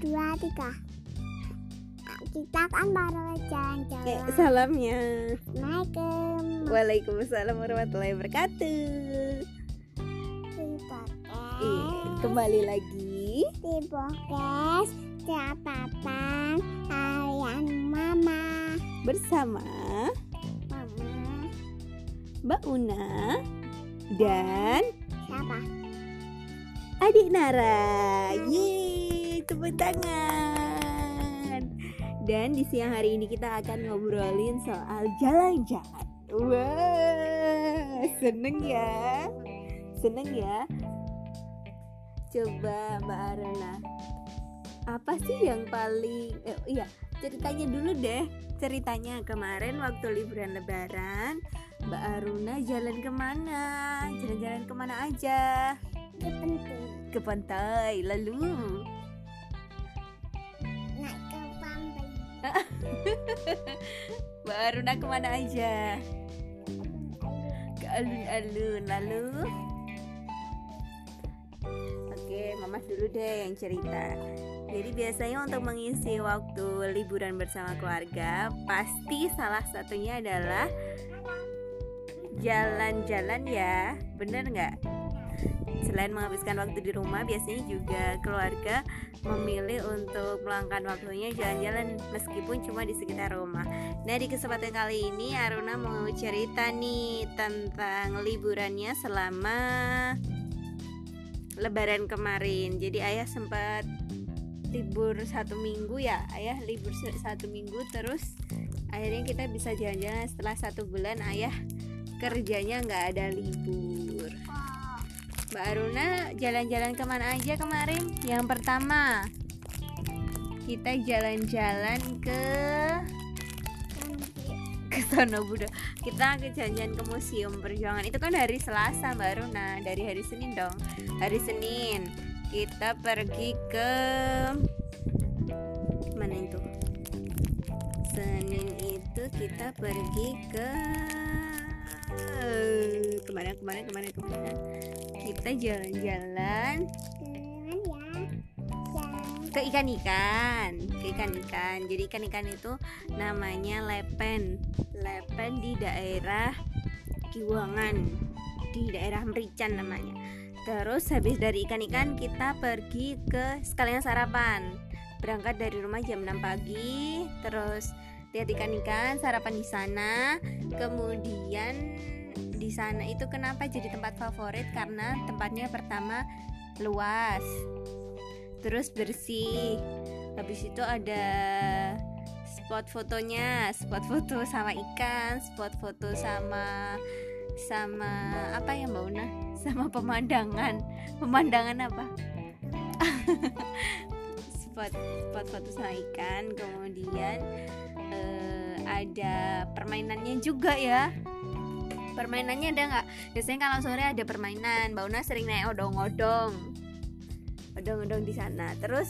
dua tiga. Kita kan baru jalan-jalan. Eh, salamnya. Assalamualaikum. Waalaikumsalam warahmatullahi wabarakatuh. Iya, kembali lagi. Di podcast catatan harian mama. Bersama mama. Mbak Una dan siapa? Adik Nara. Yeay, tepuk tangan. Dan di siang hari ini kita akan ngobrolin soal jalan-jalan. Wah, seneng ya? Seneng ya? Coba Mbak Aruna, apa sih yang paling eh, iya ceritanya dulu deh ceritanya kemarin waktu liburan lebaran Mbak Aruna jalan ke mana jalan-jalan ke mana aja itu penting ke pantai lalu Mbak Aruna ke mana aja? Ke alun-alun. Lalu? Oke mama dulu deh yang cerita. Jadi biasanya untuk mengisi waktu liburan bersama keluarga pasti salah satunya adalah jalan-jalan ya. Bener nggak Selain menghabiskan waktu di rumah, biasanya juga keluarga memilih untuk meluangkan waktunya jalan-jalan meskipun cuma di sekitar rumah. Nah, di kesempatan kali ini Aruna mau cerita nih tentang liburannya selama lebaran kemarin. Jadi ayah sempat libur satu minggu ya, ayah libur satu minggu terus akhirnya kita bisa jalan-jalan setelah satu bulan ayah kerjanya nggak ada libur. Mbak Aruna jalan-jalan ke mana aja kemarin? Yang pertama kita jalan-jalan ke ke Sono Budo. Kita ke jalan-jalan ke Museum Perjuangan. Itu kan hari Selasa Mbak Aruna, dari hari Senin dong. Hari Senin kita pergi ke mana itu? Senin itu kita pergi ke ke mana ke mana ke mana ke mana kita jalan-jalan. Ke ikan-ikan. Ke ikan-ikan. Jadi ikan-ikan itu namanya lepen. Lepen di daerah Kiwangan di daerah Merican namanya. Terus habis dari ikan-ikan kita pergi ke sekalian sarapan. Berangkat dari rumah jam 6 pagi. Terus lihat ikan-ikan sarapan di sana. Kemudian di sana itu kenapa jadi tempat favorit? Karena tempatnya pertama luas terus bersih. Habis itu ada spot fotonya spot foto sama ikan spot foto sama sama apa ya mbak Una? Sama pemandangan. Pemandangan apa? Spot spot foto sama ikan. Kemudian eh, ada permainannya juga ya. Permainannya ada nggak? Biasanya kalau sore ada permainan mbak Una sering naik odong-odong. Odong-odong di sana. Terus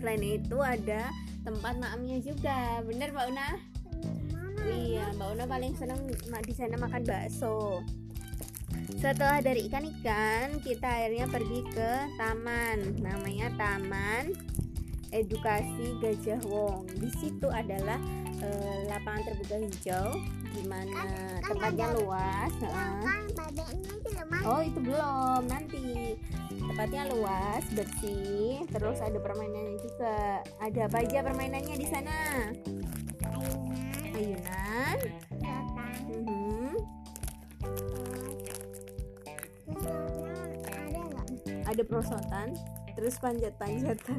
selain itu ada tempat maamnya juga. Bener mbak Una iya mbak Una paling seneng di sana makan bakso. Setelah dari ikan-ikan kita akhirnya pergi ke taman. Namanya taman edukasi Gajah Wong. Di situ adalah eh, lapangan terbuka hijau di mana kan tempatnya luas ya heeh. kan babeknya itu lemah Oh itu belum nanti. Tempatnya luas bersih terus ada permainannya juga. Ada apa aja permainannya di sana? Ayunan. Ayunan. Mhm, terus ada perosotan terus panjat-panjatan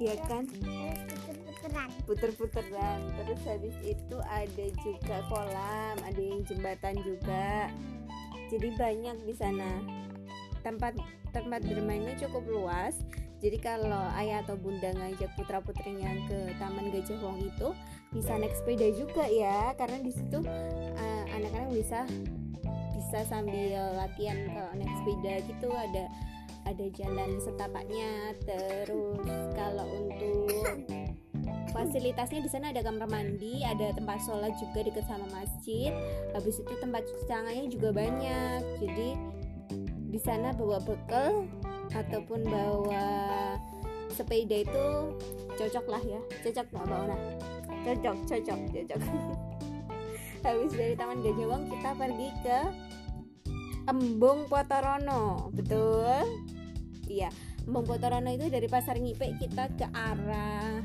Iya kan? Puter-puteran. Puter-puteran. Terus habis itu ada juga kolam ada yang jembatan juga. Jadi banyak di sana. Tempat tempat bermainnya cukup luas. Jadi kalau ayah atau bunda ngajak putra putrinya ke taman gajah wong itu bisa naik sepeda juga ya. Karena di situ eh, anak-anak bisa bisa sambil latihan kalau naik sepeda gitu. Ada ada jalan setapaknya. Terus kalau untuk fasilitasnya di sana ada kamar mandi ada tempat sholat juga dekat sama masjid. Habis itu tempat cuci tangannya juga banyak. Jadi di sana bawa bekal ataupun bawa sepeda itu cocok lah ya. Cocok nggak mbak Ona? Cocok cocok cocok. Habis dari Taman Gajah Wong kita pergi ke Embung Potorono betul iya. Embung Potorono itu dari Pasar Ngipe kita ke arah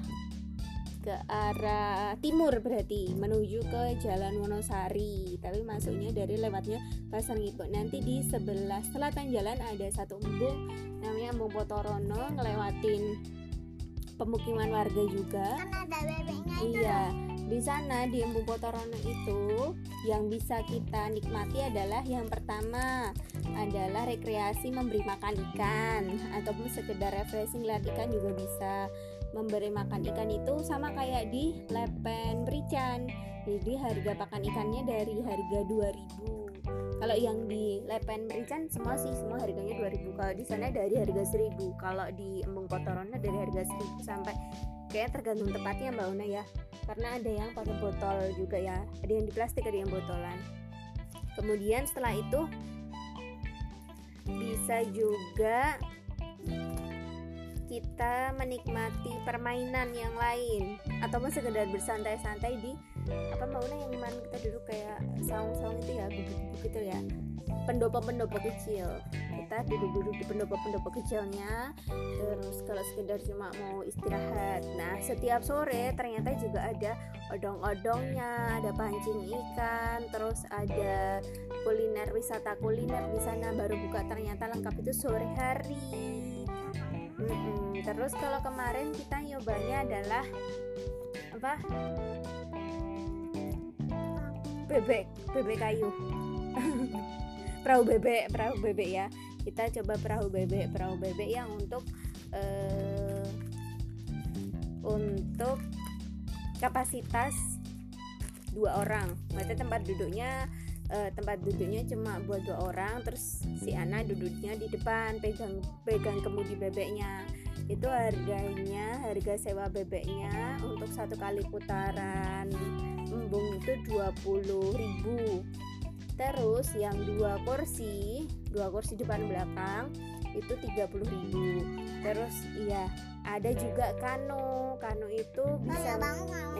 ke arah timur berarti menuju ke Jalan Wonosari. Tapi masuknya dari lewatnya Pasar Ngipe nanti di sebelah selatan jalan ada satu embung namanya Embung Potorono ngelewatin pemukiman warga juga. Kan ada bebeknya itu Iya, di sana di Embung Potorono itu yang bisa kita nikmati adalah yang pertama adalah rekreasi memberi makan ikan ataupun sekedar refreshing lihat ikan juga bisa memberi makan ikan itu sama kayak di Lepen Merican jadi harga pakan ikannya dari harga 2000 kalau yang di Lepen Merican semua sih semua harganya 2000 kalau di sana dari harga 1000 kalau di Embung Potorono dari harga 1000 sampai kayak tergantung tempatnya Mbak Una ya. Karena ada yang pakai botol juga ya. Ada yang di plastik ada yang botolan. Kemudian setelah itu bisa juga kita menikmati permainan yang lain. Ataupun sekedar bersantai-santai di apa Mbak Una yang kemarin kita duduk kayak saung-saung itu ya bubuk-bubuk itu ya pendopo-pendopo kecil. Kita duduk-duduk di pendopo-pendopo kecilnya terus kalau sekedar cuma mau istirahat. Nah setiap sore ternyata juga ada odong-odongnya ada pancing ikan terus ada kuliner wisata kuliner di sana baru buka. Ternyata lengkap itu sore hari. Mm-mm. terus kalau kemarin kita nyobanya adalah apa? Bebek bebek kayu perahu bebek perahu bebek ya. Kita coba perahu bebek perahu bebek yang untuk eh, untuk kapasitas dua orang. Berarti tempat duduknya eh, tempat duduknya cuma buat dua orang terus si Ana duduknya di depan pegang pegang kemudi bebeknya. Itu harganya harga sewa bebeknya untuk satu kali putaran embung itu 20.000 terus yang dua kursi dua kursi depan belakang itu 30.000 terus iya ada juga kano. Kano itu bisa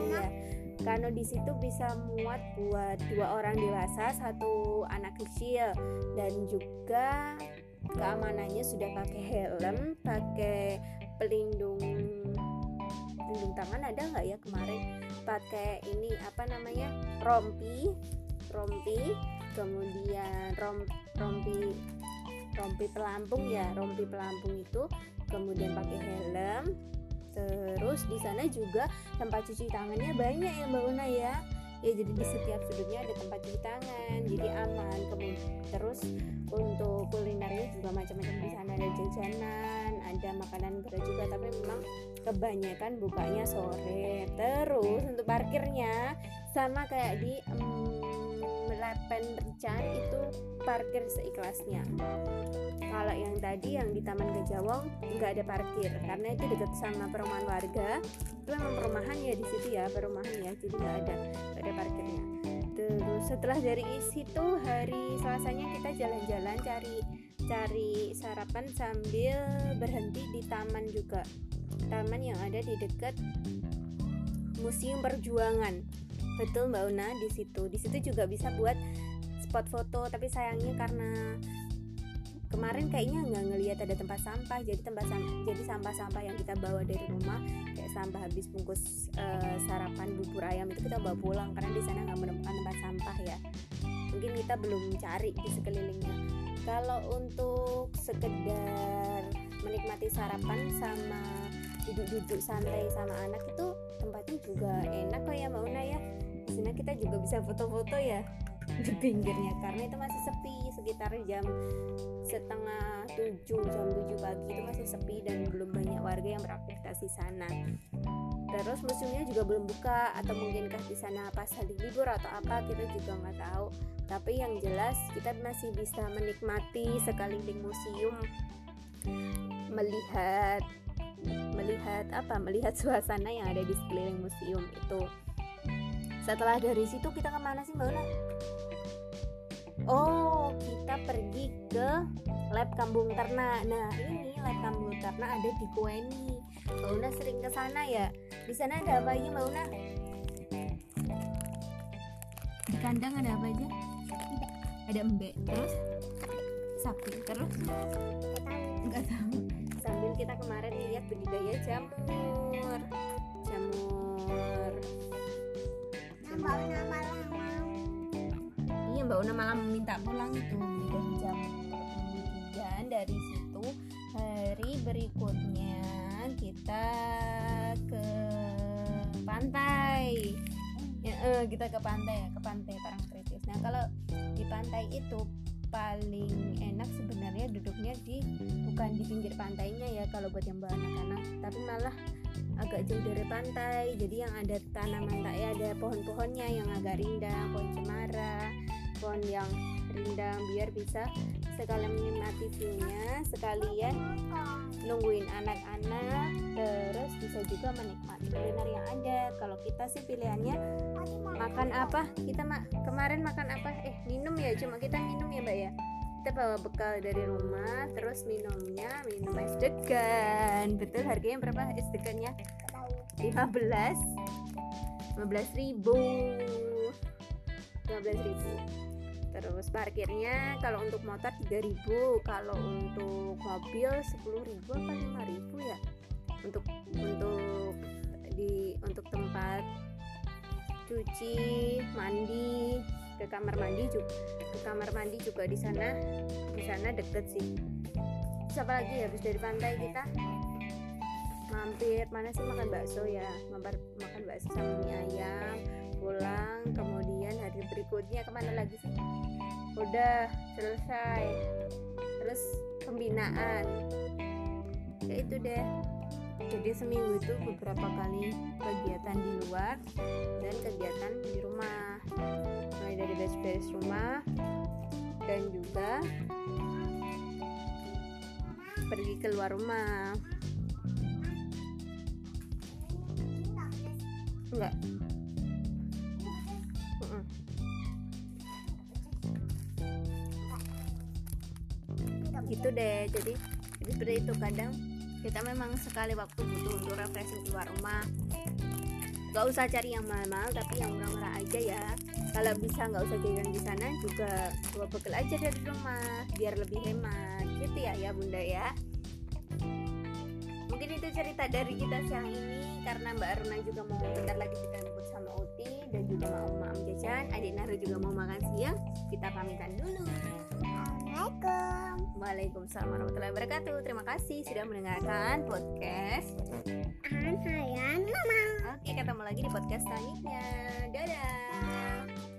iya kano di situ bisa muat buat dua orang dewasa satu anak kecil. Dan juga keamanannya sudah pakai helm pakai pelindung pelindung tangan ada nggak ya kemarin? Pakai ini apa namanya rompi rompi kemudian rom, rompi rompi pelampung ya rompi pelampung itu kemudian pakai helm. Terus di sana juga tempat cuci tangannya banyak ya mbak Una ya. Ya jadi di setiap sudutnya ada tempat cuci tangan jadi aman. Kemudian terus untuk kulinernya juga macam-macam. Di sana ada jajanan ada makanan berat juga tapi memang kebanyakan bukanya sore. Terus untuk parkirnya sama kayak di Lepen Rican itu parkir seikhlasnya. Kalau yang tadi yang di Taman Gajawong nggak ada parkir. Karena itu dekat sama perumahan warga. Itu memang perumahan ya di situ ya perumahan ya. Jadi nggak ada nggak ada parkirnya. Terus setelah dari situ hari selasanya kita jalan-jalan cari cari sarapan sambil berhenti di taman juga. Taman yang ada di dekat Museum Perjuangan betul Mbak Una di situ. Di situ juga bisa buat spot foto tapi sayangnya karena kemarin kayaknya nggak ngelihat ada tempat sampah jadi tempat sam- jadi sampah-sampah yang kita bawa dari rumah kayak sampah habis bungkus eh, sarapan bubur ayam itu kita bawa pulang karena di sana nggak menemukan tempat sampah ya. Mungkin kita belum cari di sekelilingnya. Kalau untuk sekedar menikmati sarapan sama duduk-duduk santai sama anak itu tempatnya juga enak kok ya Mbak Una ya di sana kita juga bisa foto-foto ya di pinggirnya karena itu masih sepi sekitar jam setengah tujuh jam tujuh pagi itu masih sepi dan belum banyak warga yang beraktivitas di sana. Terus museumnya juga belum buka atau mungkinkah di sana pas hari libur atau apa kita juga nggak tahu. Tapi yang jelas kita masih bisa menikmati sekeliling museum melihat melihat apa melihat suasana yang ada di sekeliling museum itu setelah dari situ kita ke mana sih mbak Una? Oh kita pergi ke lab kambung ternak. Nah ini lab kambung ternak ada di Kueni. Mbak Una sering ke sana ya? Di sana ada apa aja Mbak Una? Di kandang ada apa aja? Ada embek terus sapi terus. Nggak tahu. Sambil kita kemarin lihat budidaya jamur jamur mbak Una malah meminta pulang itu budidaya jamur kemudian dari situ hari berikutnya kita ke pantai. Ya, eh, kita ke pantai ya ke pantai Parangtritis nah kalau di pantai itu paling enak sebenarnya duduknya di bukan di pinggir pantainya ya kalau buat yang anak-anak tapi malah agak jauh dari pantai. Jadi yang ada tanaman tak ya ada pohon-pohonnya yang agak rindang pohon cemara pohon yang rindang biar bisa sekalian menikmati view-nya sekalian nungguin anak-anak terus bisa juga menikmati kuliner yang ada. Kalau kita sih pilihannya makan apa? Kita mak kemarin makan apa? Eh minum ya cuma kita minum ya mbak ya? Kita bawa bekal dari rumah terus minumnya minum es degan. Betul harganya berapa? Es degannya? 15 15 ribu. 15 ribu terus parkirnya kalau untuk motor 3000 kalau untuk mobil 10.000 apa 5000 ya? Untuk untuk di untuk tempat cuci mandi ke kamar mandi juga ke kamar mandi juga di sana di sana deket sih. Terus apa lagi habis dari pantai kita? Mampir mana sih makan bakso ya? Mampir makan bakso sama mie ayam pulang kemudian hari berikutnya ke mana lagi sih udah selesai. Terus pembinaan. Ya itu deh. Jadi seminggu itu beberapa kali kegiatan di luar dan kegiatan di rumah. Mulai dari beres-beres rumah dan juga pergi keluar rumah. Enggak gitu deh. Jadi seperti itu. Kadang kita memang sekali waktu butuh untuk refreshing keluar rumah. Gak usah cari yang mahal-mahal tapi yang murah-murah aja ya. Kalau bisa nggak usah jajan di sana juga bawa bekal aja dari rumah biar lebih hemat. Gitu ya ya bunda ya. Mungkin itu cerita dari kita siang ini. Karena Mbak Aruna juga mau bentar lagi kita jemput sama Uti dan juga mau Mam Jajan. Adik Naru juga mau makan siang. Kita pamitan dulu Assalamualaikum. Waalaikumsalam warahmatullahi wabarakatuh. Terima kasih sudah mendengarkan podcast. Ahan Mama. Oke, ketemu lagi di podcast selanjutnya. Dadah.